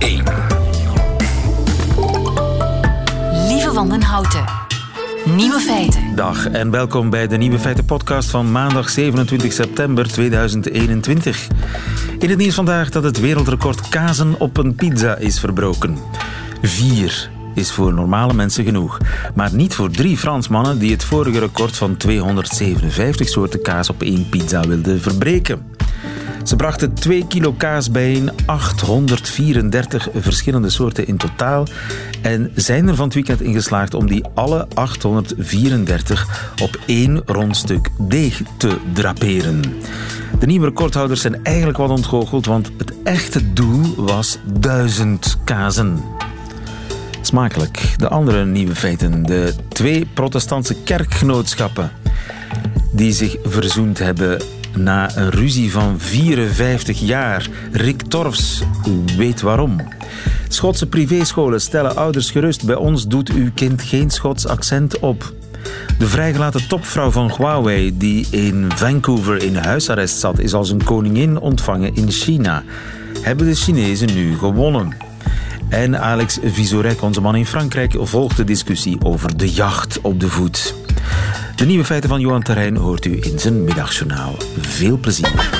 1. Lieve Wandenhouten. Nieuwe feiten. Dag en welkom bij de Nieuwe Feiten podcast van maandag 27 september 2021. In het nieuws vandaag dat het wereldrecord kazen op een pizza is verbroken. Vier is voor normale mensen genoeg. Maar niet voor drie Fransmannen die het vorige record van 257 soorten kaas op één pizza wilden verbreken. Ze brachten 2 kilo kaas bijeen, 834 verschillende soorten in totaal. En zijn er van het weekend in geslaagd om die alle 834 op één rondstuk deeg te draperen. De nieuwe recordhouders zijn eigenlijk wat ontgoocheld, want het echte doel was 1000 kazen. Smakelijk. De andere nieuwe feiten. De twee protestantse kerkgenootschappen die zich verzoend hebben na een ruzie van 54 jaar. Rick Torfs weet waarom. Schotse privéscholen stellen ouders gerust. Bij ons doet uw kind geen Schots accent op. De vrijgelaten topvrouw van Huawei, die in Vancouver in huisarrest zat, is als een koningin ontvangen in China. Hebben de Chinezen nu gewonnen? En Alex Visorek, onze man in Frankrijk, volgt de discussie over de jacht op de voet. De nieuwe feiten van Johan Terrein hoort u in zijn middagjournaal. Veel plezier.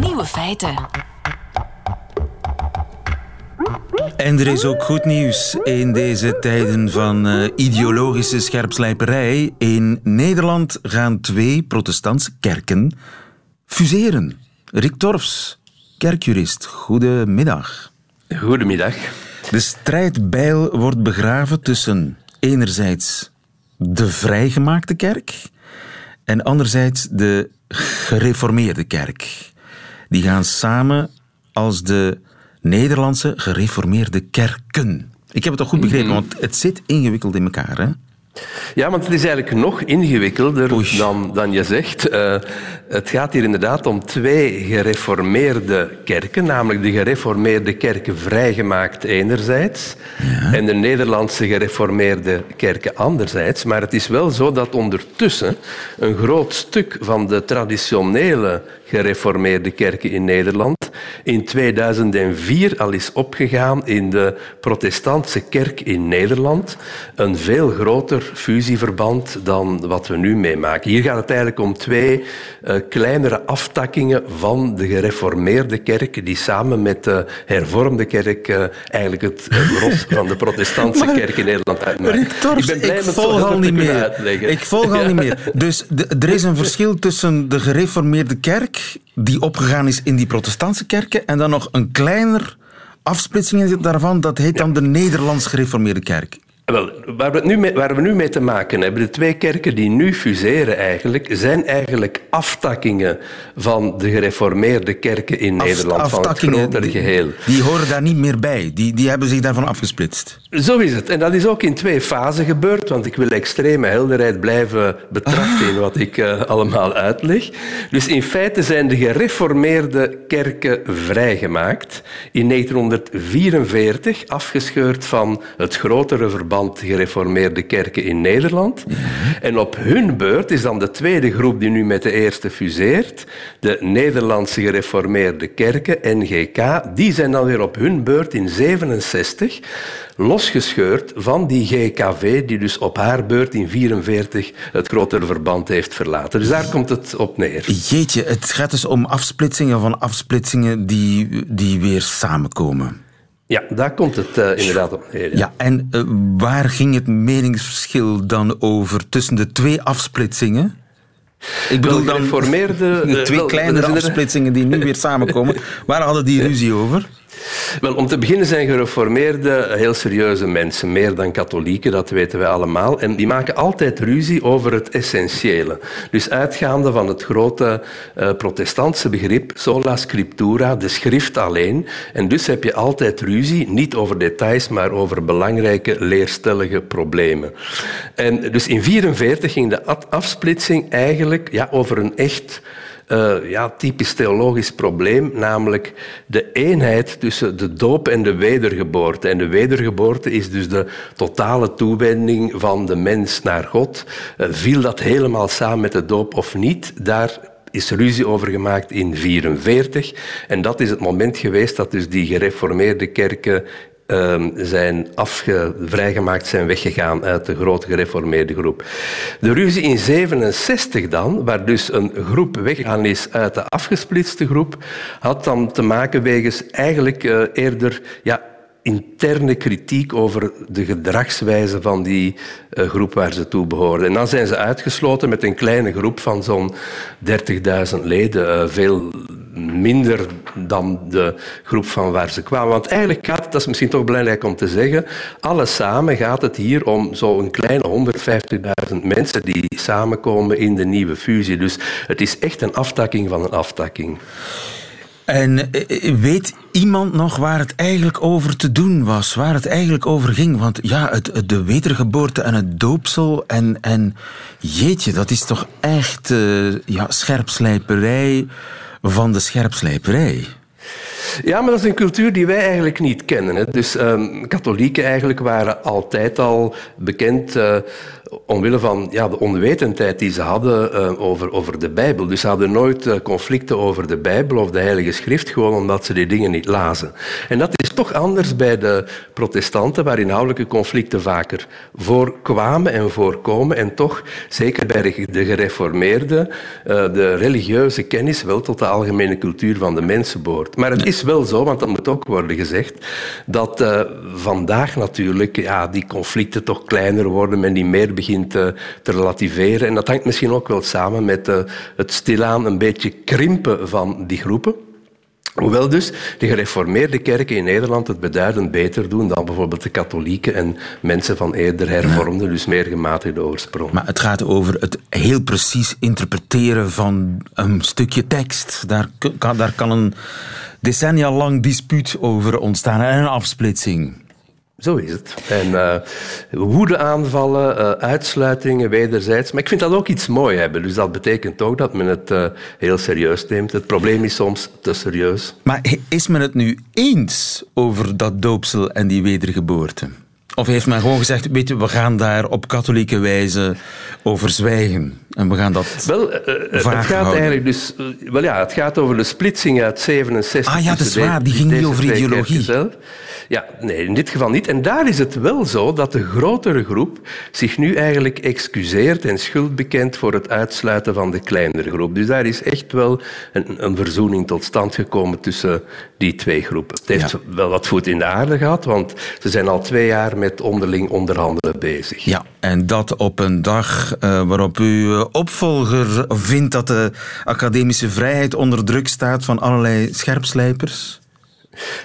Nieuwe feiten. En er is ook goed nieuws in deze tijden van uh, ideologische scherpslijperij. In Nederland gaan twee protestantse kerken fuseren. Rick Torfs, kerkjurist, goedemiddag. Goedemiddag. De strijdbijl wordt begraven tussen enerzijds de vrijgemaakte kerk en anderzijds de gereformeerde kerk. Die gaan samen als de Nederlandse gereformeerde kerken. Ik heb het toch goed begrepen, Mhm. want het zit ingewikkeld in elkaar, hè? Ja, want het is eigenlijk nog ingewikkelder Oei. dan, dan je zegt. Eh, het gaat hier inderdaad om twee gereformeerde kerken, namelijk de gereformeerde kerken vrijgemaakt enerzijds en de Nederlandse gereformeerde kerken anderzijds. Maar het is wel zo dat ondertussen een groot stuk van de traditionele gereformeerde kerken in Nederland in 2004 al is opgegaan in de protestantse kerk in Nederland. Een veel groter fusieverband dan wat we nu meemaken. Hier gaat het eigenlijk om twee eh, kleinere aftakkingen van de gereformeerde kerk die samen met de hervormde kerk eh, eigenlijk het gros van de protestantse Maar- kerk in Nederland uitmaken. Ik ben blij ik zo volg al niet meer. uitleggen. Ik volg al Ja. niet meer. Dus de- er is een verschil tussen de gereformeerde kerk, die opgegaan is in die protestantse kerken, en dan nog een kleiner afsplitsing daarvan, dat heet dan de Nederlands gereformeerde kerk. Wel, waar we, nu mee, waar we nu mee te maken hebben, de twee kerken die nu fuseren eigenlijk, zijn eigenlijk aftakkingen van de gereformeerde kerken in Af- Nederland, van het grotere geheel. Die horen daar niet meer bij. Die, die hebben zich daarvan afgesplitst. Zo is het. En dat is ook in twee fasen gebeurd, want ik wil extreme helderheid blijven betrachten in wat ik eh, allemaal uitleg. Dus in feite zijn de gereformeerde kerken vrijgemaakt in 1944, afgescheurd van het grotere verband gereformeerde kerken in Nederland. En op hun beurt is dan de tweede groep die nu met de eerste fuseert, de Nederlandse gereformeerde kerken, NGK, die zijn dan weer op hun beurt in 67 losgescheurd van die GKV, die dus op haar beurt in 44 het grotere verband heeft verlaten. Dus daar komt het op neer. Jeetje, het gaat dus om afsplitsingen van afsplitsingen die, die weer samenkomen. Ja, daar komt het eh, inderdaad op neer. ja. Ja, en eh, waar ging het meningsverschil dan over tussen de twee afsplitsingen? Ik bedoel dan gereformeerde, de eh, twee kleinere er er- afsplitsingen die nu weer samenkomen. Waar hadden die ruzie over? Wel, om te beginnen zijn gereformeerde heel serieuze mensen, meer dan katholieken, dat weten wij allemaal. En die maken altijd ruzie over het essentiële. Dus uitgaande van het grote eh, protestantse begrip sola scriptura, de schrift alleen. En dus heb je altijd ruzie, niet over details, maar over belangrijke leerstellige problemen. En dus in 1944 ging de afsplitsing eigenlijk ja, over een echt uh, ja, typisch theologisch probleem, namelijk de eenheid tussen de doop en de wedergeboorte. En de wedergeboorte is dus de totale toewending van de mens naar God. Uh, viel dat helemaal samen met de doop of niet? Daar is ruzie over gemaakt in 1944. En dat is het moment geweest dat dus die gereformeerde kerken Ehm, zijn afge, vrijgemaakt, zijn weggegaan uit de grote gereformeerde groep. De ruzie in 67 dan, waar dus een groep weggegaan is uit de afgesplitste groep, had dan te maken wegens eigenlijk uh, eerder ja, interne kritiek over de gedragswijze van die uh, groep waar ze toe behoorden. En dan zijn ze uitgesloten met een kleine groep van zo'n 30.000 leden, uh, veel minder dan de groep van waar ze kwamen. Want eigenlijk gaat dat is misschien toch belangrijk om te zeggen, alles samen gaat het hier om zo'n kleine 150.000 mensen die samenkomen in de nieuwe fusie. Dus het is echt een aftakking van een aftakking. En eh, eh, weet iemand nog waar het eigenlijk over te doen was? Waar het eigenlijk over ging? Want ja, het, de wedergeboorte en het doopsel en, en jeetje, dat is toch echt uh, ja, scherpslijperij van de scherpslijperij. Ja, maar dat is een cultuur die wij eigenlijk niet kennen. Dus um, katholieken eigenlijk waren altijd al bekend uh, omwille van ja, de onwetendheid die ze hadden uh, over, over de Bijbel. Dus ze hadden nooit uh, conflicten over de Bijbel of de Heilige Schrift, gewoon omdat ze die dingen niet lazen. En dat is toch anders bij de protestanten, waar inhoudelijke conflicten vaker voorkwamen en voorkomen. En toch, zeker bij de gereformeerden, de religieuze kennis wel tot de algemene cultuur van de mensen behoort. Maar het is wel zo, want dat moet ook worden gezegd, dat vandaag natuurlijk ja, die conflicten toch kleiner worden, men die meer begint te, te relativeren. En dat hangt misschien ook wel samen met uh, het stilaan een beetje krimpen van die groepen. Hoewel dus de gereformeerde kerken in Nederland het beduidend beter doen dan bijvoorbeeld de katholieken en mensen van eerder hervormde, dus meer gematigde oorsprong. Maar het gaat over het heel precies interpreteren van een stukje tekst. Daar daar kan een decennia lang dispuut over ontstaan en een afsplitsing. Zo is het. En uh, woedeaanvallen, uh, uitsluitingen wederzijds. Maar ik vind dat ook iets mooi hebben. Dus dat betekent ook dat men het uh, heel serieus neemt. Het probleem is soms te serieus. Maar is men het nu eens over dat doopsel en die wedergeboorte? Of heeft men gewoon gezegd, weet je, we gaan daar op katholieke wijze over zwijgen. En we gaan dat Wel, uh, het gaat houden. eigenlijk dus... Wel ja, het gaat over de splitsing uit 67. Ah ja, dat is waar. Die ging niet over ideologie. Zelf. Ja, nee, in dit geval niet. En daar is het wel zo dat de grotere groep zich nu eigenlijk excuseert en schuld bekent voor het uitsluiten van de kleinere groep. Dus daar is echt wel een, een verzoening tot stand gekomen tussen die twee groepen. Het heeft ja. wel wat voet in de aarde gehad, want ze zijn al twee jaar met onderling onderhandelen bezig. Ja, en dat op een dag uh, waarop opvolger vindt dat de academische vrijheid onder druk staat van allerlei scherpslijpers?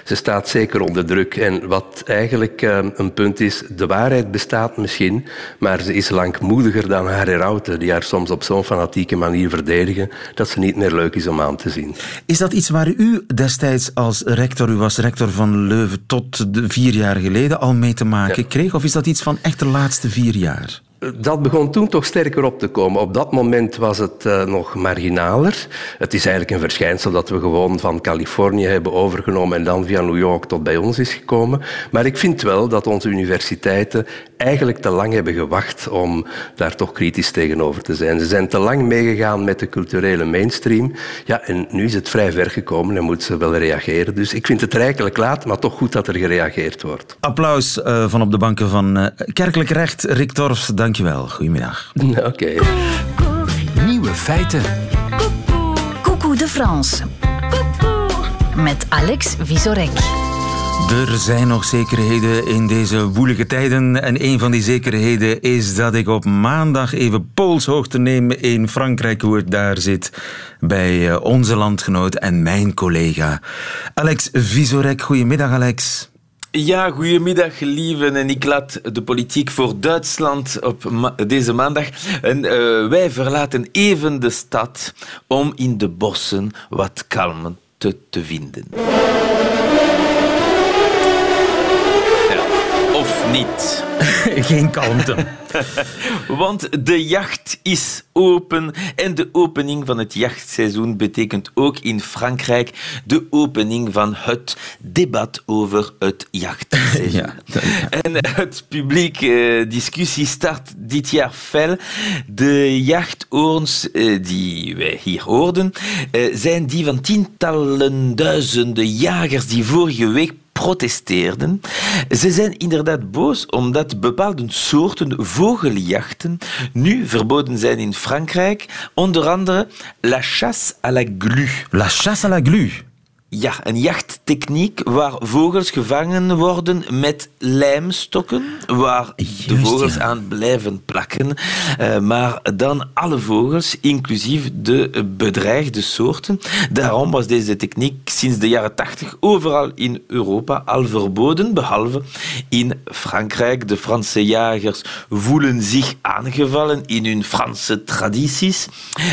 Ze staat zeker onder druk. En wat eigenlijk uh, een punt is, de waarheid bestaat misschien, maar ze is langmoediger dan haar herauten, die haar soms op zo'n fanatieke manier verdedigen, dat ze niet meer leuk is om aan te zien. Is dat iets waar u destijds als rector, u was rector van Leuven tot de vier jaar geleden, al mee te maken ja. kreeg? Of is dat iets van echt de laatste vier jaar? Dat begon toen toch sterker op te komen. Op dat moment was het uh, nog marginaler. Het is eigenlijk een verschijnsel dat we gewoon van Californië hebben overgenomen en dan via New York tot bij ons is gekomen. Maar ik vind wel dat onze universiteiten eigenlijk te lang hebben gewacht om daar toch kritisch tegenover te zijn. Ze zijn te lang meegegaan met de culturele mainstream. Ja, en nu is het vrij ver gekomen en moeten ze wel reageren. Dus ik vind het rijkelijk laat, maar toch goed dat er gereageerd wordt. Applaus uh, van op de banken van uh, Kerkelijk Recht, Rick Torfs. Dankjewel. Goedemiddag. Oké. Okay. Nieuwe feiten. Coucou de France. Met Alex Visorek. Er zijn nog zekerheden in deze woelige tijden. En een van die zekerheden is dat ik op maandag even poolshoogte neem in Frankrijk, hoe het daar zit. Bij eh, onze landgenoot en mijn collega. Alex Visorek, goedemiddag Alex. Ja, goedemiddag, lieve. En ik laat de politiek voor Duitsland op deze maandag. En uh, wij verlaten even de stad om in de bossen wat kalmte te vinden. Niet. Geen kalmte. Want de jacht is open en de opening van het jachtseizoen betekent ook in Frankrijk de opening van het debat over het jachtseizoen. Ja, En het publiek eh, discussie start dit jaar fel. De jachtoorns eh, die wij hier hoorden, eh, zijn die van tientallen duizenden jagers die vorige week protesteerden. Ze zijn inderdaad boos omdat bepaalde soorten vogeljachten nu verboden zijn in Frankrijk. Onder andere la chasse à la glu. La chasse à la glu. Ja, een jachttechniek waar vogels gevangen worden met lijmstokken, waar de vogels ja. aan blijven plakken. Eh, maar dan alle vogels, inclusief de bedreigde soorten. Daarom was deze techniek sinds de jaren 80 overal in Europa al verboden, behalve in Frankrijk. De Franse jagers voelen zich aangevallen in hun Franse tradities.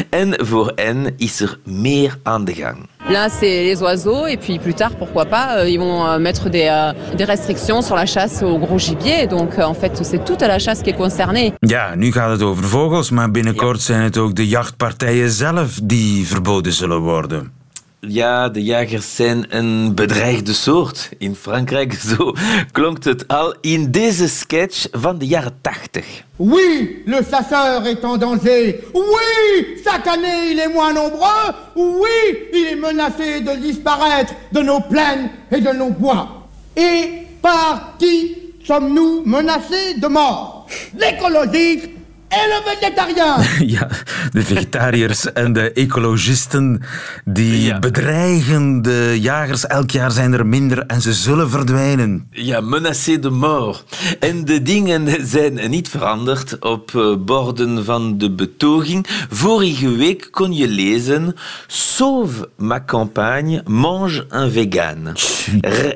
En voor hen is er meer aan de gang. Là, c'est les oiseaux, et puis plus tard, pourquoi pas, euh, ils vont euh, mettre des, euh, des restrictions sur la chasse au gros gibier. Donc, en fait, c'est toute la chasse qui est concernée. Ja, nu gaat het over vogels, maar binnenkort zijn het ook de jachtpartijen zelf die verboden zullen worden. Ja, de jagers zijn een bedreigde soort. In Frankrijk, zo klonk het al in deze sketch van de jaren 80. Oui, le chasseur est en danger. Oui, chaque année il est moins nombreux. Oui, il est menacé de disparaître de nos plaines et de nos bois. Et par qui sommes-nous menacés de mort L'écologique le végétarien. Ja, de vegetariërs en de ecologisten die Ja. bedreigen de jagers. Elk jaar zijn er minder en ze zullen verdwijnen. Ja, menacé de mort. En de dingen zijn niet veranderd op eh, borden van de betoging. Vorige week kon je lezen... Sauve ma campagne, mange un vegan. Re-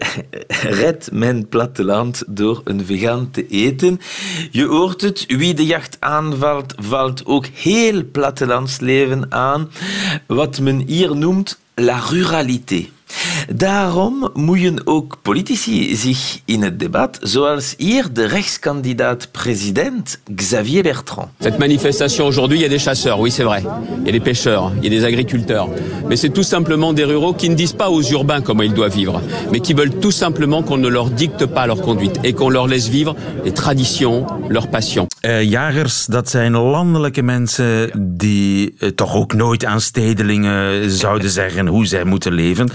Red mijn platteland door een vegan te eten. Je hoort het, wie de jacht aanvalt, valt ook heel plattelandsleven aan. Wat men hier noemt la ruralité. Daarom moeien ook politici zich in het debat, zoals hier de rechtskandidaat-president Xavier Bertrand. Cette manifestation aujourd'hui, il y a des chasseurs, oui c'est vrai. Il y a des pêcheurs, il y a des agriculteurs. Mais c'est tout simplement des ruraux qui ne disent pas aux urbains comment ils doivent vivre, mais qui veulent tout simplement qu'on ne leur dicte pas leur conduite et qu'on leur laisse vivre les traditions, leurs passions. Eh, jagers, dat zijn landelijke mensen die eh, toch ook nooit aan stedelingen zouden zeggen hoe zij moeten leven.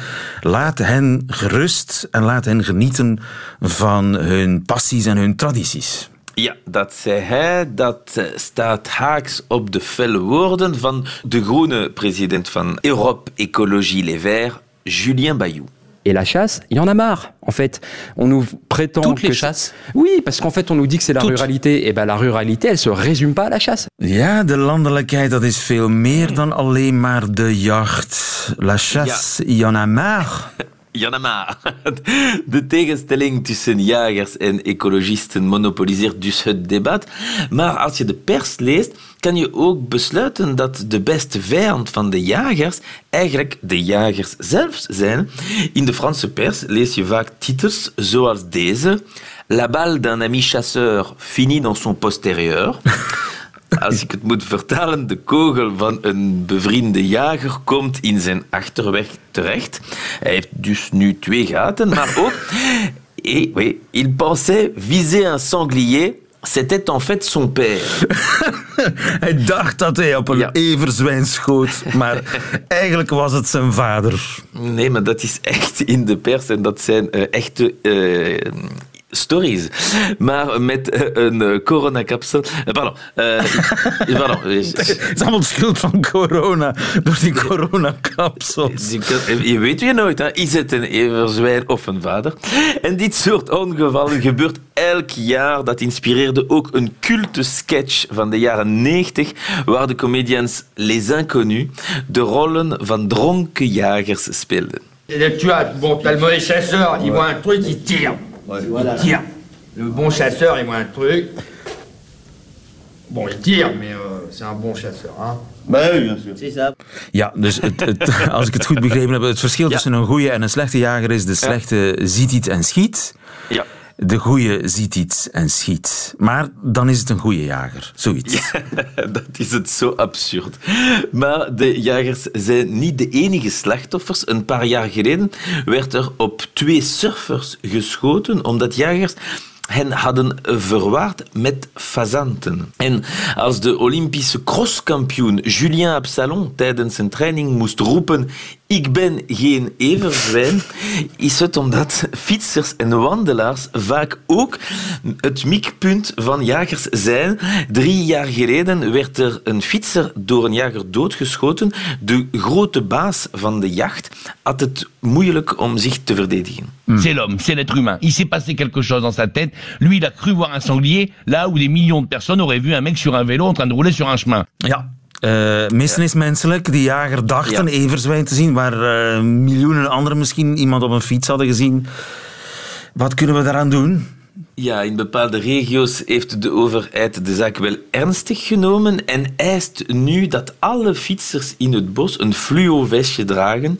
Laat hen gerust en laat hen genieten van hun passies en hun tradities. Ja, dat zei hij. Dat eh, staat haaks op de felle woorden van de groene president van Europe Écologie Les Verts, Julien Bayou. Et la chasse, il y en a marre. En fait, on nous prétend Toutes les que chasses Oui, parce qu'en fait, on nous dit que c'est la Toutes. ruralité. Et ben, la ruralité, elle se résume pas à la chasse. Ja, de landelijkheid, dat is veel meer dan alleen maar de jacht. La chasse, il y en a marre. Janama. De tegenstelling tussen jagers en ecologisten monopoliseert dus het debat. Maar als je de pers leest, kan je ook besluiten dat de beste vijand van de jagers eigenlijk de jagers zelf zijn. In de Franse pers lees je vaak titels zoals deze. La balle d'un ami chasseur finit dans son postérieur. Als ik het moet vertalen, de kogel van een bevriende jager komt in zijn achterweg terecht. Hij heeft dus nu twee gaten, maar ook... Et, oui, il pensait viser un sanglier. C'était en fait son père. Hij dacht dat hij op een Ja. everzwijn schoot, maar eigenlijk was het zijn vader. Nee, maar dat is echt in de pers en dat zijn eh, echte eh, stories. Maar met eh, een eh, coronakapsel... eh, pardon. eh, pardon. Het is allemaal de schuld van corona, door die coronakapsels. Je weet je nooit, hè? is het een everzwijn of een vader? En dit soort ongevallen gebeurt elk jaar. Dat inspireerde ook een culte sketch van de jaren 90, waar de comedians Les Inconnus de rollen van dronken jagers speelden. Tu as, bon, le mauvais chasseur, il voit un truc, il tire. Il tire. Le bon chasseur, il voit un truc. Bon, il tire, mais euh, c'est un bon chasseur. Hein. Ja, dus het, het- als ik het goed begrepen heb, het verschil tussen een goede en een slechte jager is, de slechte ziet iets en schiet. Ja. De goeie ziet iets en schiet. Maar dan is het een goede jager, zoiets. dat is het zo absurd. Maar de jagers zijn niet de enige slachtoffers. Een paar jaar geleden werd er op twee surfers geschoten omdat jagers hen hadden verwaard met fazanten. En als de Olympische crosskampioen Julien Absalon tijdens een training moest roepen ik ben geen everzwijn, is het omdat fietsers en wandelaars vaak ook het mikpunt van jagers zijn. Drie jaar geleden werd er een fietser door een jager doodgeschoten. De grote baas van de jacht had het moeilijk om zich te verdedigen. C'est l'homme, c'est l'être humain. Il s'est passé quelque chose dans sa tête. Lui, il a cru voir un sanglier là où des millions de personnes auraient vu un mec sur un vélo en train de rouler sur un chemin. Ja, uh, meesten is menselijk. Die jager dacht een everzwijn te zien, waar uh, miljoenen anderen misschien iemand op een fiets hadden gezien. Wat kunnen we daaraan doen? Ja, in bepaalde regio's heeft de overheid de zaak wel ernstig genomen en eist nu dat alle fietsers in het bos een fluo-vestje dragen.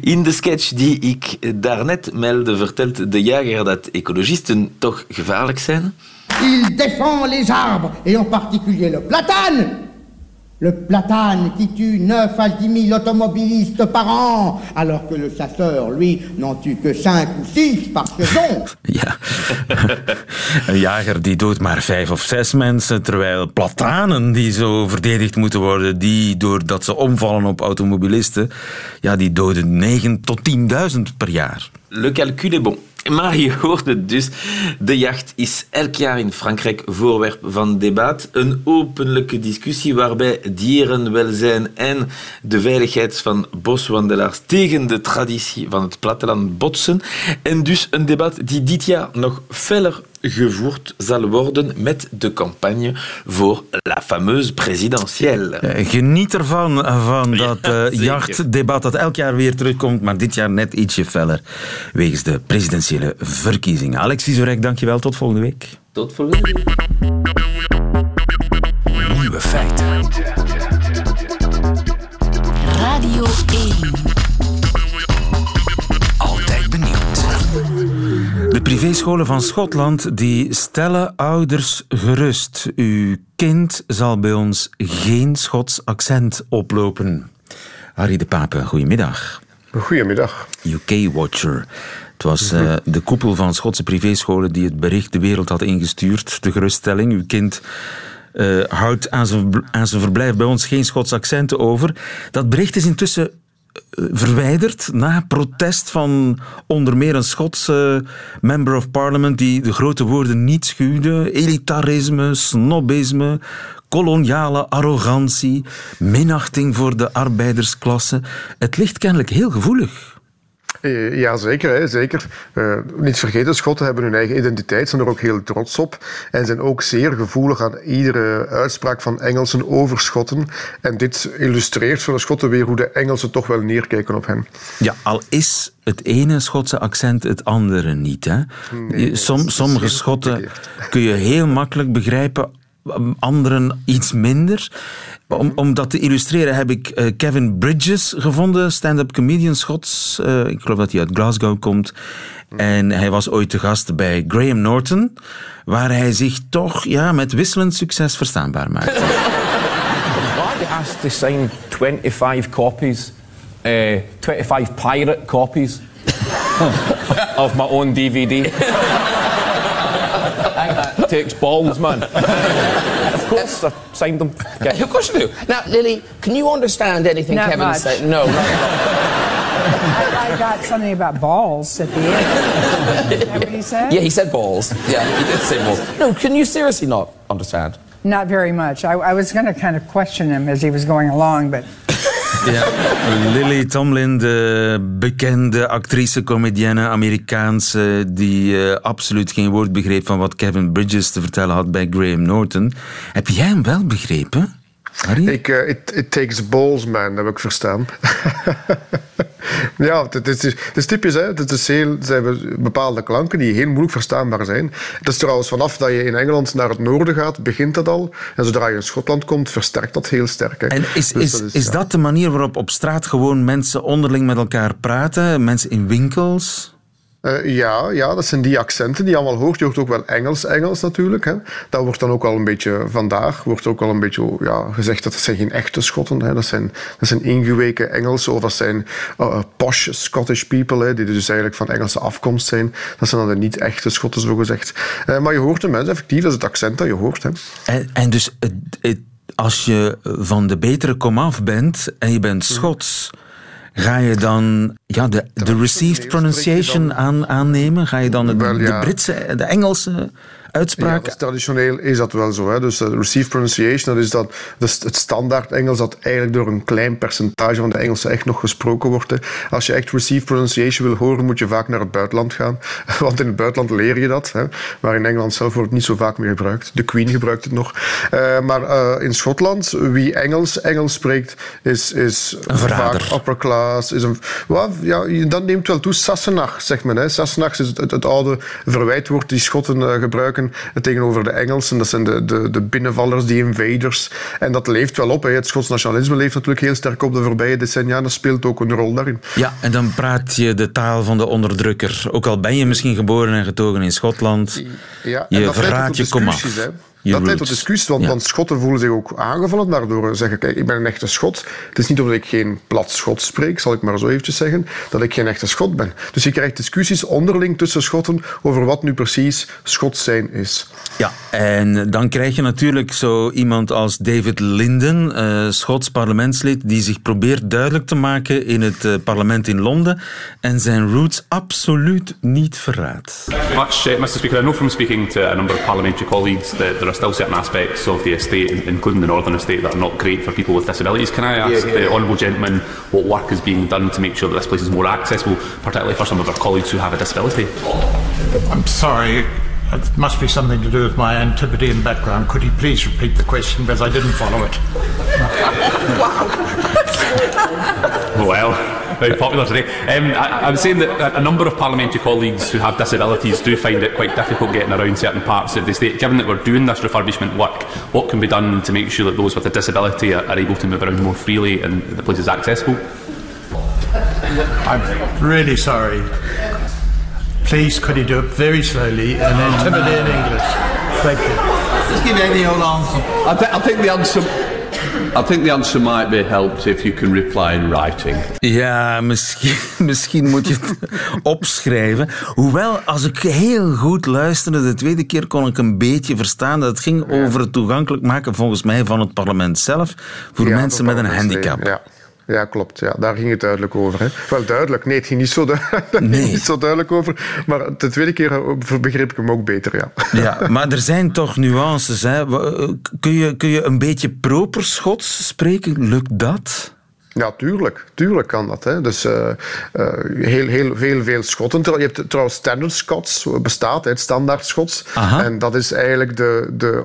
In de sketch die ik daarnet meldde, vertelt de jager dat ecologisten toch gevaarlijk zijn. Il défend les arbres, et en particulier le platane. Le platane qui tue 9 à 10 000 automobilistes par an, alors que le chasseur, lui, n'en tue que 5 ou 6 par saison. Ja, een jager die doodt maar 5 of 6 mensen, terwijl platanen die zo verdedigd moeten worden, die doordat ze omvallen op automobilisten, ja, die doden 9 tot 10.000 per jaar. Le calcul est bon. Maar je hoort het dus. De jacht is elk jaar in Frankrijk voorwerp van debat. Een openlijke discussie waarbij dierenwelzijn en de veiligheid van boswandelaars tegen de traditie van het platteland botsen. En dus een debat die dit jaar nog feller gevoerd zal worden met de campagne voor la fameuse présidentielle. Eh, geniet ervan, van dat uh, jachtdebat dat elk jaar weer terugkomt, maar dit jaar net ietsje feller, wegens de presidentiële verkiezingen. Alex Vizorek, dankjewel. Tot volgende week. Tot volgende week. Privéscholen van Schotland die stellen ouders gerust. Uw kind zal bij ons geen Schots accent oplopen. Harry de Pape, goedemiddag. Goedemiddag. UK-watcher. Het was uh, de koepel van Schotse privéscholen die het bericht de wereld had ingestuurd. De geruststelling, uw kind uh, houdt aan zijn, aan zijn verblijf bij ons geen Schots accenten over. Dat bericht is intussen verwijderd na protest van onder meer een Schotse member of parliament die de grote woorden niet schuwde. Elitarisme, snobisme, koloniale arrogantie, minachting voor de arbeidersklasse. Het ligt kennelijk heel gevoelig. Eh, ja, zeker. Hè, zeker. Uh, niet vergeten, Schotten hebben hun eigen identiteit, zijn er ook heel trots op. En zijn ook zeer gevoelig aan iedere uitspraak van Engelsen over Schotten. En dit illustreert voor de Schotten weer hoe de Engelsen toch wel neerkijken op hen. Ja, al is het ene Schotse accent het andere niet. Hè? Nee, Som, sommige Schotten kun je heel makkelijk begrijpen anderen iets minder. Om, om dat te illustreren heb ik uh, Kevin Bridges gevonden, stand-up comedian Schots. Uh, ik geloof dat hij uit Glasgow komt. En hij was ooit te gast bij Graham Norton, waar hij zich toch ja, met wisselend succes verstaanbaar maakte. I asked to sign 25 copies, uh, 25 pirate copies of my own DVD. that takes balls, man. Of course, I signed them. Okay. Of course you do. Now, Lily, can you understand anything Not Kevin much. said? No. I, I got something about balls at the end. Is that what he said? Yeah, he said balls. Yeah, he did say balls. No, can you seriously not understand? Not very much. I, I was going to kind of question him as he was going along, but Ja, Lily Tomlin, de bekende actrice, comedienne, Amerikaanse, die uh, absoluut geen woord begreep van wat Kevin Bridges te vertellen had bij Graham Norton. Heb jij hem wel begrepen? Harry? Ik, uh, it, it, takes balls, man, heb ik verstaan. ja, het is, het is typisch. Hè? Het is heel, ze hebben bepaalde klanken die heel moeilijk verstaanbaar zijn. Het is trouwens vanaf dat je in Engeland naar het noorden gaat, begint dat al. En zodra je in Schotland komt, versterkt dat heel sterk. Hè? En is, dus is, dat is, is ja. dat de manier waarop op straat gewoon mensen onderling met elkaar praten? Mensen in winkels? Eh, ja, ja, dat zijn die accenten die je allemaal hoort. Je hoort ook wel Engels-Engels natuurlijk. Hè. Dat wordt dan ook al een beetje vandaag wordt ook al een beetje ja, gezegd dat dat zijn geen echte Schotten. Hè. Dat zijn, dat zijn ingeweken Engelsen of dat zijn uh, posh Scottish people, hè, die dus eigenlijk van Engelse afkomst zijn. Dat zijn dan de niet echte Schotten, zo gezegd. Uh, maar je hoort de mensen effectief, dat is het accent dat je hoort. Hè. En, en dus als je van de betere komaf bent en je bent Schots. Ga je dan ja, de, de received pronunciation aan, aannemen? Ga je dan de, de. Britse, de Engelse uitspraak? Ja, traditioneel is dat wel zo. Hè. Dus uh, received pronunciation, dat is dat, dus het standaard Engels dat eigenlijk door een klein percentage van de Engelsen echt nog gesproken wordt. Hè. Als je echt received pronunciation wil horen, moet je vaak naar het buitenland gaan. Want in het buitenland leer je dat. Hè. Maar in Engeland zelf wordt het niet zo vaak meer gebruikt. De Queen gebruikt het nog. Uh, maar uh, in Schotland, wie Engels Engels spreekt, is, is vaak upper class. Is een, well, ja, dat neemt wel toe. Sassenach, zegt men. Hè. Sassenach is het, het, het oude verwijtwoord die Schotten gebruiken tegenover de Engelsen. Dat zijn de, de, de binnenvallers, die invaders. En dat leeft wel op. Hè. Het Schots nationalisme leeft natuurlijk heel sterk op de voorbije decennia. Dat speelt ook een rol daarin. Ja, en dan praat je de taal van de onderdrukker. Ook al ben je misschien geboren en getogen in Schotland. Ja, je verraadt je komaf. Dat leidt tot discussies, want, ja. want, Schotten voelen zich ook aangevallen daardoor. Zeggen, kijk, ik ben een echte Schot. Het is niet omdat ik geen plat Schots spreek, zal ik maar zo eventjes zeggen, dat ik geen echte Schot ben. Dus je krijgt discussies onderling tussen Schotten over wat nu precies Schots zijn is. Ja, en dan krijg je natuurlijk zo iemand als David Linden, uh, Schots parlementslid, die zich probeert duidelijk te maken in het uh, parlement in Londen en zijn roots absoluut niet verraadt. Much, uh, Mr. Speaker, I know from speaking to a number of parliamentary colleagues that there are still certain aspects of the estate, including the Northern Estate, that are not great for people with disabilities. Can I ask yeah, yeah, the yeah. Honourable Gentleman what work is being done to make sure that this place is more accessible, particularly for some of our colleagues who have a disability? I'm sorry. It must be something to do with my Antipodean background. Could you please repeat the question because I didn't follow it? well, very popular today. Um, I, I was saying that a number of parliamentary colleagues who have disabilities do find it quite difficult getting around certain parts of the state. Given that we're doing this refurbishment work, what can be done to make sure that those with a disability are, are able to move around more freely and the place is accessible? I'm really sorry. Please, could you do it very slowly and then Antipodean English? Thank you. Just give any old answer. I, th- I think the answer. I think the answer might be helped if you can reply in writing. Ja, misschien, misschien moet je het opschrijven. Hoewel, als ik heel goed luisterde, de tweede keer kon ik een beetje verstaan dat het ging over het toegankelijk maken, volgens mij, van het parlement zelf voor ja, mensen met een handicap. Ja. Ja, klopt. Ja, daar ging het duidelijk over. Hè. Wel duidelijk. Nee, het ging niet zo, du nee. niet zo duidelijk over. Maar de tweede keer begreep ik hem ook beter, ja. Ja, maar er zijn toch nuances. Hè. Kun, je, kun je een beetje proper Schots spreken? Lukt dat? Ja, tuurlijk. Tuurlijk kan dat. Hè. Dus uh, uh, heel, heel, heel veel Schotten. Je hebt trouwens Standard Scots, bestaat, het standaard Schots. Aha. En dat is eigenlijk de, de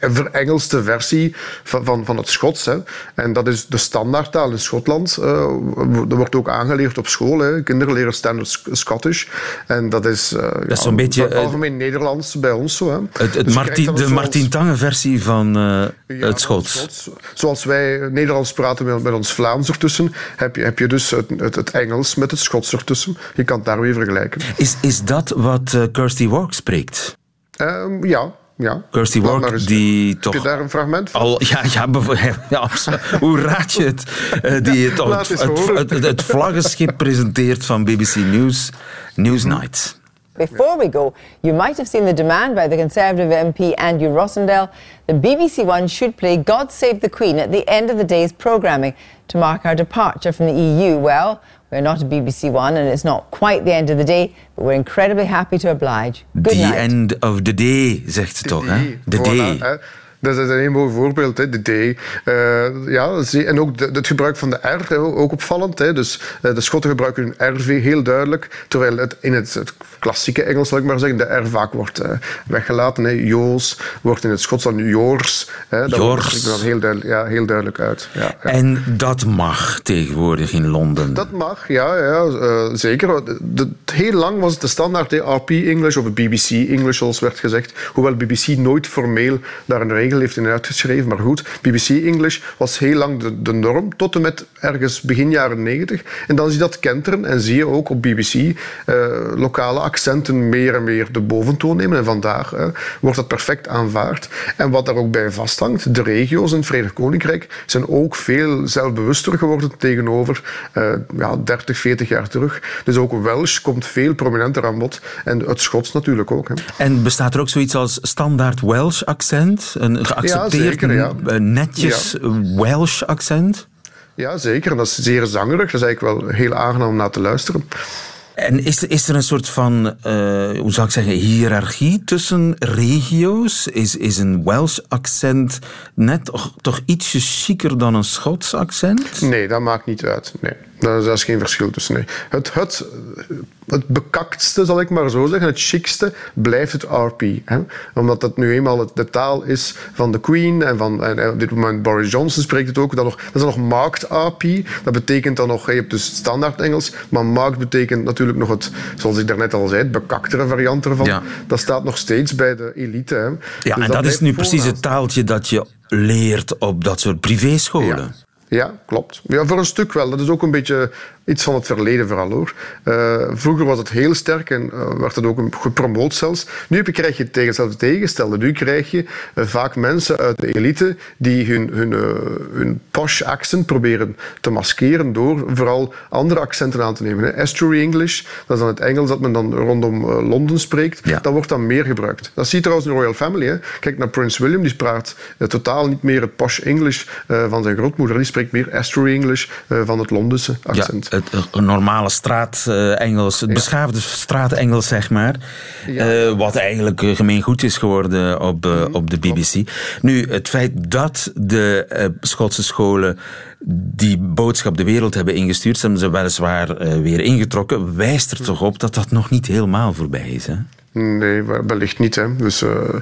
verengelde versie van, van, van het Schots. Hè. En dat is de standaardtaal in Schotland. Uh, dat wordt ook aangeleerd op school. Hè. Kinderen leren Standard Scottish. En dat is, dat is zo'n beetje het algemeen Nederlands bij ons. Zo, hè. Het, het dus Martin, de Martin Tange versie van ja, het Schots. Schots. Zoals wij Nederlands praten met, met ons Vlaams ertussen, heb je, heb je dus het, het, het, Engels met het Schots ertussen. Je kan het daar weer vergelijken. Is, is dat wat uh, Kirsty Walk spreekt? Um, ja. Ja. Kirsty Walk, die toch... Heb je daar een fragment van? Al, ja, ja, ja. Hoe raad je het? Uh, die toch het, het, het, het, vlaggenschip presenteert van BBC News, Newsnight. Before we go, you might have seen the demand by the Conservative MP Andrew Rossendale that BBC One should play God Save the Queen at the end of the day's programming to mark our departure from the EU. Well, we're not a BBC One and it's not quite the end of the day, but we're incredibly happy to oblige. Good the night. end of the day, zegt ze toch, hè? The day. Voilà, Dat is een mooi voorbeeld, hè, de D. Uh, ja, en ook de, het gebruik van de R, hè, ook opvallend. Hè. Dus, uh, de Schotten gebruiken hun RV heel duidelijk, terwijl het in het, het klassieke Engels, zal ik maar zeggen, de R vaak wordt uh, weggelaten. Hè. Joos wordt in het Schots dan Joors. Hè. Dat Joors. dan heel duidelijk, ja, heel duidelijk uit. Ja, ja. En dat mag tegenwoordig in Londen? Dat mag, ja, ja zeker. De, de, heel lang was het de standaard RP English of BBC English, zoals werd gezegd. Hoewel BBC nooit formeel daar een regel regel heeft hij uitgeschreven. Maar goed, BBC English was heel lang de, de norm, tot en met ergens begin jaren 90. En dan zie je dat kenteren en zie je ook op BBC eh, lokale accenten meer en meer de boventoon nemen. En vandaar eh, wordt dat perfect aanvaard. En wat daar ook bij vasthangt, de regio's in het Verenigd Koninkrijk zijn ook veel zelfbewuster geworden tegenover eh, ja, 30, 40 jaar terug. Dus ook Welsh komt veel prominenter aan bod. En het Schots natuurlijk ook. Hè. En bestaat er ook zoiets als standaard Welsh accent? Een geaccepteerd, zeker, ja. eh, netjes Welsh accent? Ja, zeker. Dat is zeer zangerig. Dat is eigenlijk wel heel aangenaam om naar te luisteren. En is, is er een soort van, eh, hoe zou ik zeggen, hiërarchie tussen regio's? Is, is een Welsh accent net toch, toch ietsje chiquer dan een Schots accent? Nee, dat maakt niet uit. Nee. Daar is, daar is geen verschil tussen. Nee. Het, het, het bekaktste, zal ik maar zo zeggen, het chicste, blijft het RP. Hè? Omdat dat nu eenmaal het, de taal is van de Queen en, van, en op dit moment Boris Johnson spreekt het ook. Dat, nog, dat is dan nog marked RP. Dat betekent dan nog, je hebt dus standaard Engels, maar marked betekent natuurlijk nog het, zoals ik daarnet al zei, het bekaktere variant ervan. Ja. Dat staat nog steeds bij de elite. Hè? Ja, Dus en dat is nu precies het taaltje dat je leert op dat soort privéscholen. Ja, klopt. Ja, voor een stuk wel. Dat is ook een beetje iets van het verleden vooral hoor. Eh, vroeger was het heel sterk en eh, werd het ook gepromoot zelfs. Nu krijg je het tegengestelde. Nu krijg je eh, vaak mensen uit de elite die hun, hun, hun posh accent proberen te maskeren door vooral andere accenten aan te nemen. Hè. Estuary English, dat is dan het Engels dat men dan rondom Londen spreekt. Dat wordt dan meer gebruikt. Dat zie je trouwens in de Royal Family. Hè. Kijk naar Prince William, die praat totaal niet meer het posh English van zijn grootmoeder. Die spreekt meer Estuary English van het Londense accent. Het normale straat-Engels, het beschaafde straat-Engels, zeg maar. Eh, wat eigenlijk eh, gemeengoed is geworden op, eh, op de BBC. Nu, het feit dat de Schotse scholen die boodschap de wereld hebben ingestuurd, ze hebben ze weliswaar weer ingetrokken, wijst er toch op dat dat nog niet helemaal voorbij is. Hè? Nee, wel- wellicht niet. Hè. Dus, eh,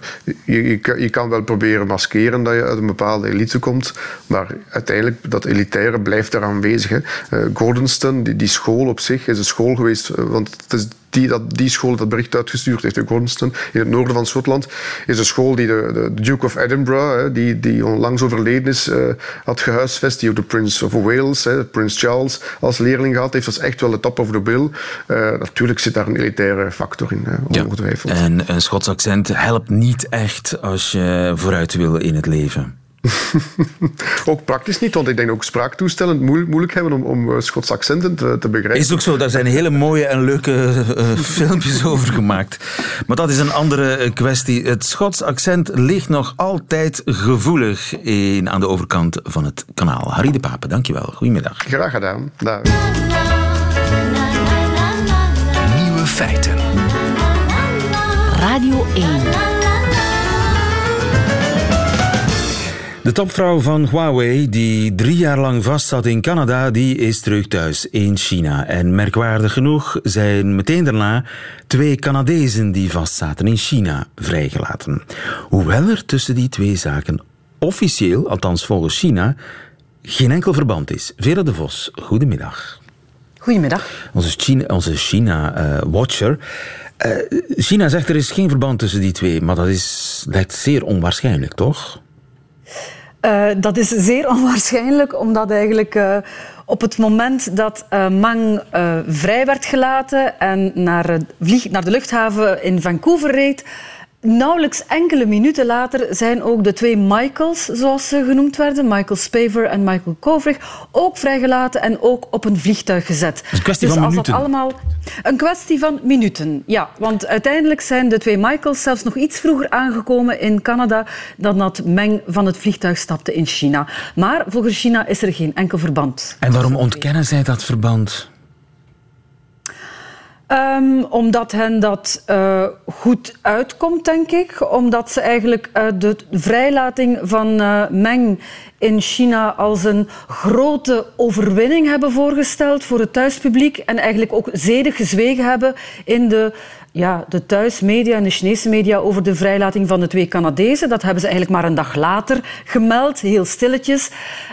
je, je, kan- je kan wel proberen maskeren dat je uit een bepaalde elite komt, maar uiteindelijk, dat elitaire blijft er aanwezig. Hè. Eh, Gordonston, die, die school op zich, is een school geweest, eh, want het is die, dat, die school dat bericht uitgestuurd heeft, in Gordonston, in het noorden van Schotland, is een school die de, de Duke of Edinburgh, hè, die, die onlangs overleden is, eh, had gehuisvest, die ook de Prince of Wales, hè, Prins Charles, als leerling gehad heeft. Dat is echt wel de top of the bill. Eh, natuurlijk zit daar een elitaire factor in, hè, ongetwijfeld. En een Schots accent helpt niet echt als je vooruit wil in het leven. Ook praktisch niet, want ik denk ook spraaktoestellen moeilijk, moeilijk hebben om, om eh, Schots accenten te, te begrijpen. Is ook zo, daar zijn hele mooie en leuke eh, filmpjes over gemaakt. Maar dat is een andere eh, kwestie. Het Schots accent ligt nog altijd gevoelig in, aan de overkant van het kanaal. Harry de Pape, dankjewel. Goedemiddag. Graag gedaan. Dag. Nieuwe feiten. Radio 1. De topvrouw van Huawei, die drie jaar lang vastzat in Canada, die is terug thuis in China. En merkwaardig genoeg zijn meteen daarna twee Canadezen die vastzaten in China vrijgelaten. Hoewel er tussen die twee zaken officieel, althans volgens China, geen enkel verband is. Vera de Vos, goedemiddag. Goedemiddag. Onze China- onze China-watcher. China zegt er is geen verband tussen die twee, maar dat is, lijkt zeer onwaarschijnlijk, toch? Eh, dat is zeer onwaarschijnlijk, omdat eigenlijk eh, op het moment dat eh, Mang vrij werd gelaten en naar, vlieg, naar de luchthaven in Vancouver reed, nauwelijks enkele minuten later zijn ook de twee Michaels, zoals ze genoemd werden, Michael Spaver en Michael Kovrig, ook vrijgelaten en ook op een vliegtuig gezet. een kwestie dus van als minuten. dat allemaal een kwestie van minuten, ja. Want uiteindelijk zijn de twee Michaels zelfs nog iets vroeger aangekomen in Canada dan dat Meng van het vliegtuig stapte in China. Maar volgens China is er geen enkel verband. En waarom ontkennen zij dat verband? Ehm, omdat hen dat eh, goed uitkomt, denk ik. Omdat ze eigenlijk eh, de vrijlating van eh, Meng in China als een grote overwinning hebben voorgesteld voor het thuispubliek. En eigenlijk ook zedig gezwegen hebben in de, ja, de thuismedia en de Chinese media over de vrijlating van de twee Canadezen. Dat hebben ze eigenlijk maar een dag later gemeld, heel stilletjes.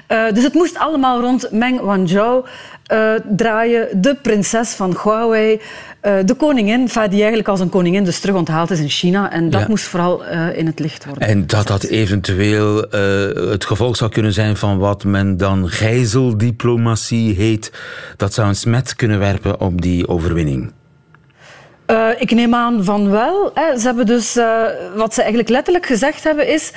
Dus het moest allemaal rond Meng Wanzhou eh, draaien. De prinses van Huawei, eh, de koningin, die eigenlijk als een koningin dus terug onthaald is in China. En dat Ja. moest vooral eh, in het licht worden. En dat dat eventueel het gevolg zou kunnen zijn van wat men dan gijzeldiplomatie heet. Dat zou een smet kunnen werpen op die overwinning. Ik neem aan van wel. Hè. Ze hebben dus, wat ze eigenlijk letterlijk gezegd hebben is...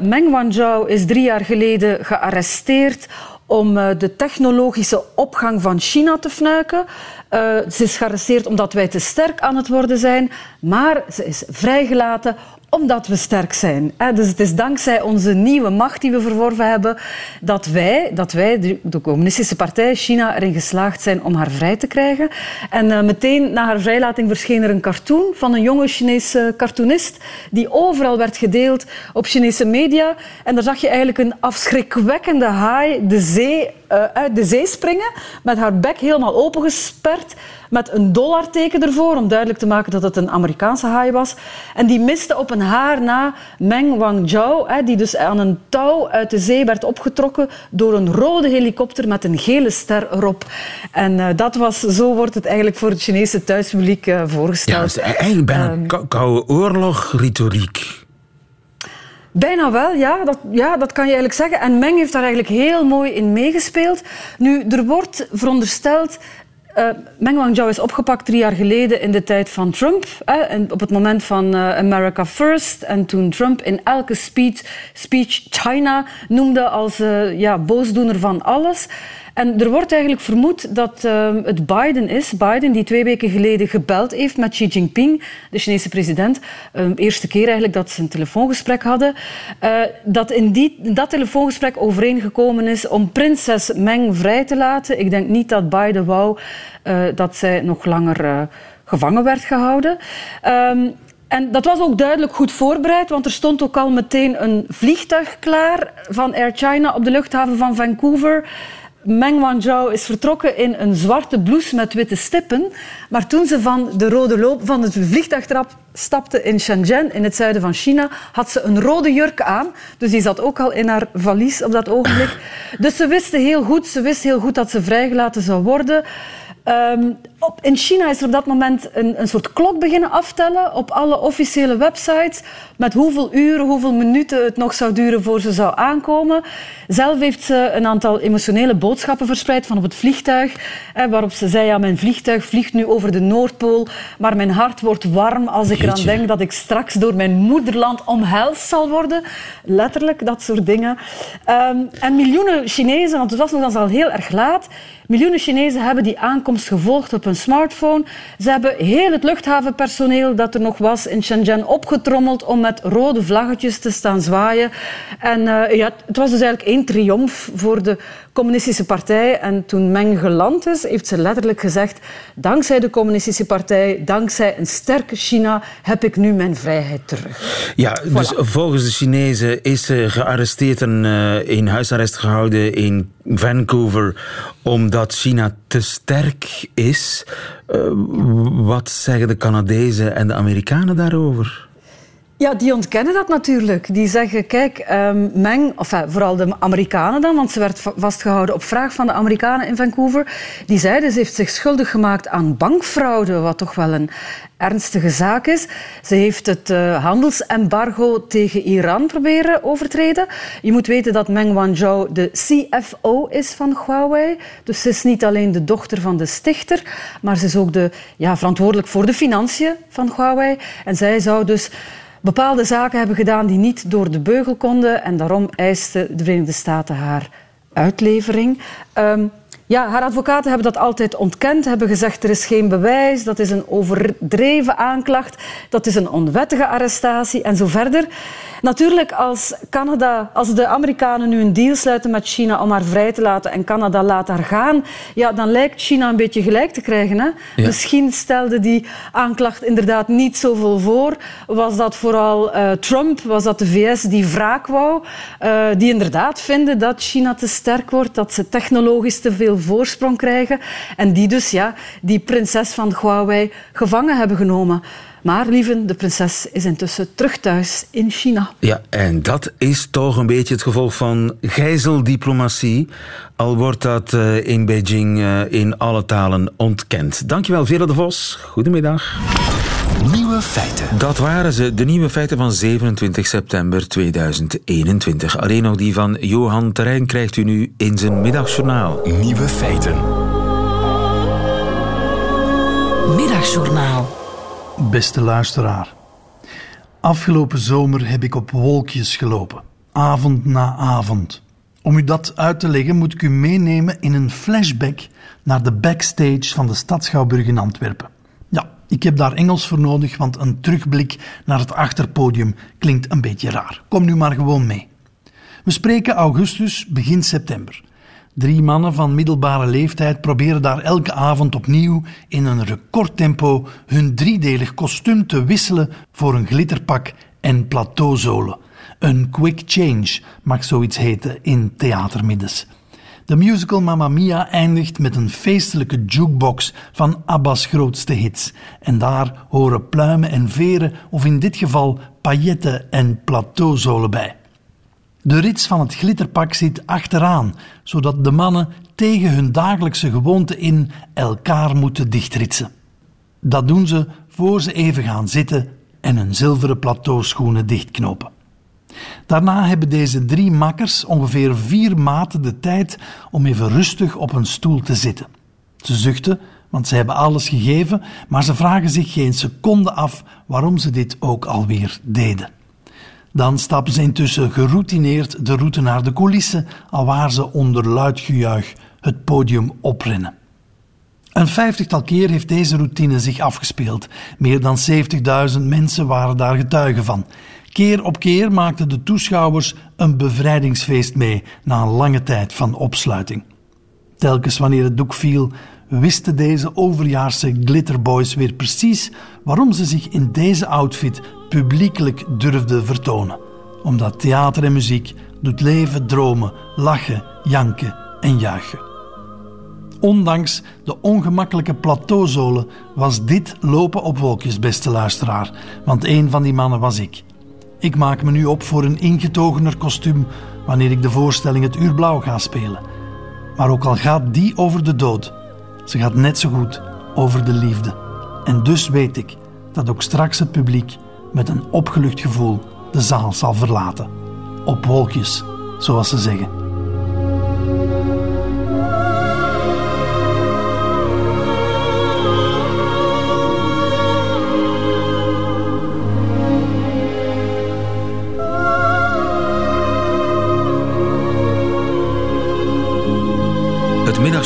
Meng Wanzhou is drie jaar geleden gearresteerd om eh, de technologische opgang van China te fnuiken. Eh, ze is gearresteerd omdat wij te sterk aan het worden zijn. Maar ze is vrijgelaten omdat we sterk zijn. Dus het is dankzij onze nieuwe macht die we verworven hebben dat wij, dat wij de, de communistische partij China, erin geslaagd zijn om haar vrij te krijgen. En eh, meteen na haar vrijlating verscheen er een cartoon van een jonge Chinese cartoonist die overal werd gedeeld op Chinese media. En daar zag je eigenlijk een afschrikwekkende haai de zee, eh, uit de zee springen met haar bek helemaal opengesperd met een dollarteken ervoor, om duidelijk te maken dat het een Amerikaanse haai was. En die miste op een haar na Meng Wanzhou, hè, die dus aan een touw uit de zee werd opgetrokken door een rode helikopter met een gele ster erop. En eh, dat was, zo wordt het eigenlijk voor het Chinese thuispubliek eh, Ja, voorgesteld. het is eigenlijk bijna Ehm, kou- koude oorlog-retoriek. Bijna wel, ja dat, ja, dat kan je eigenlijk zeggen. En Meng heeft daar eigenlijk heel mooi in meegespeeld. Nu, er wordt verondersteld... eh Meng Wanzhou is opgepakt drie jaar geleden in de tijd van Trump. Hè, op het moment van eh, America First. En toen Trump in elke speech, speech China noemde als eh, ja, boosdoener van alles. En er wordt eigenlijk vermoed dat eh, het Biden is. Biden die twee weken geleden gebeld heeft met Xi Jinping, de Chinese president. Eh, eerste keer eigenlijk dat ze een telefoongesprek hadden. Eh, dat in, die, dat telefoongesprek overeengekomen is om prinses Meng vrij te laten. Ik denk niet dat Biden wou eh, dat zij nog langer eh, gevangen werd gehouden. Ehm, en dat was ook duidelijk goed voorbereid, want er stond ook al meteen een vliegtuig klaar van Air China op de luchthaven van Vancouver. Meng Wanzhou is vertrokken in een zwarte blouse met witte stippen. Maar toen ze van de rode loop van het vliegtuigtrap stapte in Shenzhen, in het zuiden van China, had ze een rode jurk aan. Dus die zat ook al in haar valies op dat ogenblik. Dus ze wisten heel goed, ze wist heel goed dat ze vrijgelaten zou worden. Ehm, op, in China is er op dat moment een, een soort klok beginnen aftellen op alle officiële websites met hoeveel uren, hoeveel minuten het nog zou duren voor ze zou aankomen. Zelf heeft ze een aantal emotionele boodschappen verspreid van op het vliegtuig, hè, waarop ze zei, ja, mijn vliegtuig vliegt nu over de Noordpool, maar mijn hart wordt warm als ik eraan denk dat ik straks door mijn moederland omhelst zal worden. Letterlijk, dat soort dingen. Ehm, en miljoenen Chinezen, want het was nog dan al heel erg laat, miljoenen Chinezen hebben die aankomst gevolgd op hun smartphone. Ze hebben heel het luchthavenpersoneel dat er nog was in Shenzhen opgetrommeld om met rode vlaggetjes te staan zwaaien. En eh, ja, het was dus eigenlijk één triomf voor de communistische partij. En toen Meng geland is, heeft ze letterlijk gezegd dankzij de communistische partij, dankzij een sterke China, heb ik nu mijn vrijheid terug. Ja, dus volgens de Chinezen is ze gearresteerd en eh, in huisarrest gehouden in Vancouver omdat China te sterk is. Eh, wat zeggen de Canadezen en de Amerikanen daarover? Ja, die ontkennen dat natuurlijk. Die zeggen, kijk, ehm, Meng, of eh, vooral de Amerikanen dan, want ze werd va- vastgehouden op vraag van de Amerikanen in Vancouver, die zeiden ze heeft zich schuldig gemaakt aan bankfraude, wat toch wel een ernstige zaak is. Ze heeft het eh, handelsembargo tegen Iran proberen overtreden. Je moet weten dat Meng Wanzhou de CFO is van Huawei. Dus ze is niet alleen de dochter van de stichter, maar ze is ook de, ja, verantwoordelijk voor de financiën van Huawei. En zij zou dus bepaalde zaken hebben gedaan die niet door de beugel konden. En daarom eisten de Verenigde Staten haar uitlevering. Ehm, ja, haar advocaten hebben dat altijd ontkend, hebben gezegd er is geen bewijs, dat is een overdreven aanklacht, dat is een onwettige arrestatie en zo verder. Natuurlijk, als, Canada, als de Amerikanen nu een deal sluiten met China om haar vrij te laten en Canada laat haar gaan, ja, dan lijkt China een beetje gelijk te krijgen. Hè? Ja. Misschien stelde die aanklacht inderdaad niet zoveel voor. Was dat vooral eh, Trump, was dat de VS die wraak wou, eh, die inderdaad vinden dat China te sterk wordt, dat ze technologisch te veel voorsprong krijgen en die dus ja, die prinses van Huawei gevangen hebben genomen. Maar lieve, de prinses is intussen terug thuis in China. Ja, en dat is toch een beetje het gevolg van gijzeldiplomatie. Al wordt dat eh, in Beijing eh, in alle talen ontkend. Dankjewel, Vera de Vos. Goedemiddag. Nieuwe feiten. Dat waren ze, de nieuwe feiten van 27 september 2021. Alleen nog die van Johan Terrein krijgt u nu in zijn middagjournaal. Nieuwe feiten. Middagjournaal. Beste luisteraar. Afgelopen zomer heb ik op wolkjes gelopen, avond na avond. Om u dat uit te leggen moet ik u meenemen in een flashback naar de backstage van de Stadschouwburg in Antwerpen. Ik heb daar Engels voor nodig, want een terugblik naar het achterpodium klinkt een beetje raar. Kom nu maar gewoon mee. We spreken augustus, begin september. Drie mannen van middelbare leeftijd proberen daar elke avond opnieuw in een recordtempo hun driedelig kostuum te wisselen voor een glitterpak en plateauzolen. Een quick change mag zoiets heten in theatermiddens. De musical Mamma Mia eindigt met een feestelijke jukebox van Abba's grootste hits. En daar horen pluimen en veren, of in dit geval pailletten en plateauzolen bij. De rits van het glitterpak zit achteraan, zodat de mannen tegen hun dagelijkse gewoonte in elkaar moeten dichtritsen. Dat doen ze voor ze even gaan zitten en hun zilveren plateauschoenen dichtknopen. Daarna hebben deze drie makkers ongeveer vier maten de tijd om even rustig op een stoel te zitten. Ze zuchten, want ze hebben alles gegeven, maar ze vragen zich geen seconde af waarom ze dit ook alweer deden. Dan stappen ze intussen geroutineerd de route naar de coulissen, alwaar ze onder luid gejuich het podium oprennen. Een vijftigtal keer heeft deze routine zich afgespeeld. Meer dan 70.000 mensen waren daar getuigen van. Keer op keer maakten de toeschouwers een bevrijdingsfeest mee na een lange tijd van opsluiting. Telkens wanneer het doek viel, wisten deze overjaarse glitterboys weer precies waarom ze zich in deze outfit publiekelijk durfden vertonen. Omdat theater en muziek doet leven, dromen, lachen, janken en juichen. Ondanks de ongemakkelijke plateauzolen was dit lopen op wolkjes, beste luisteraar, want een van die mannen was ik. Ik maak me nu op voor een ingetogener kostuum wanneer ik de voorstelling Het Uur Blauw ga spelen. Maar ook al gaat die over de dood, ze gaat net zo goed over de liefde. En dus weet ik dat ook straks het publiek met een opgelucht gevoel de zaal zal verlaten. Op wolkjes, zoals ze zeggen.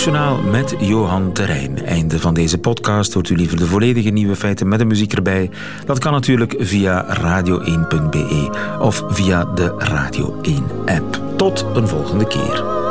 Middagjournaal met Johan Terrein. Einde van deze podcast. Hoort u liever de volledige nieuwe feiten met de muziek erbij? Dat kan natuurlijk via radio1.be of via de Radio 1 app. Tot een volgende keer.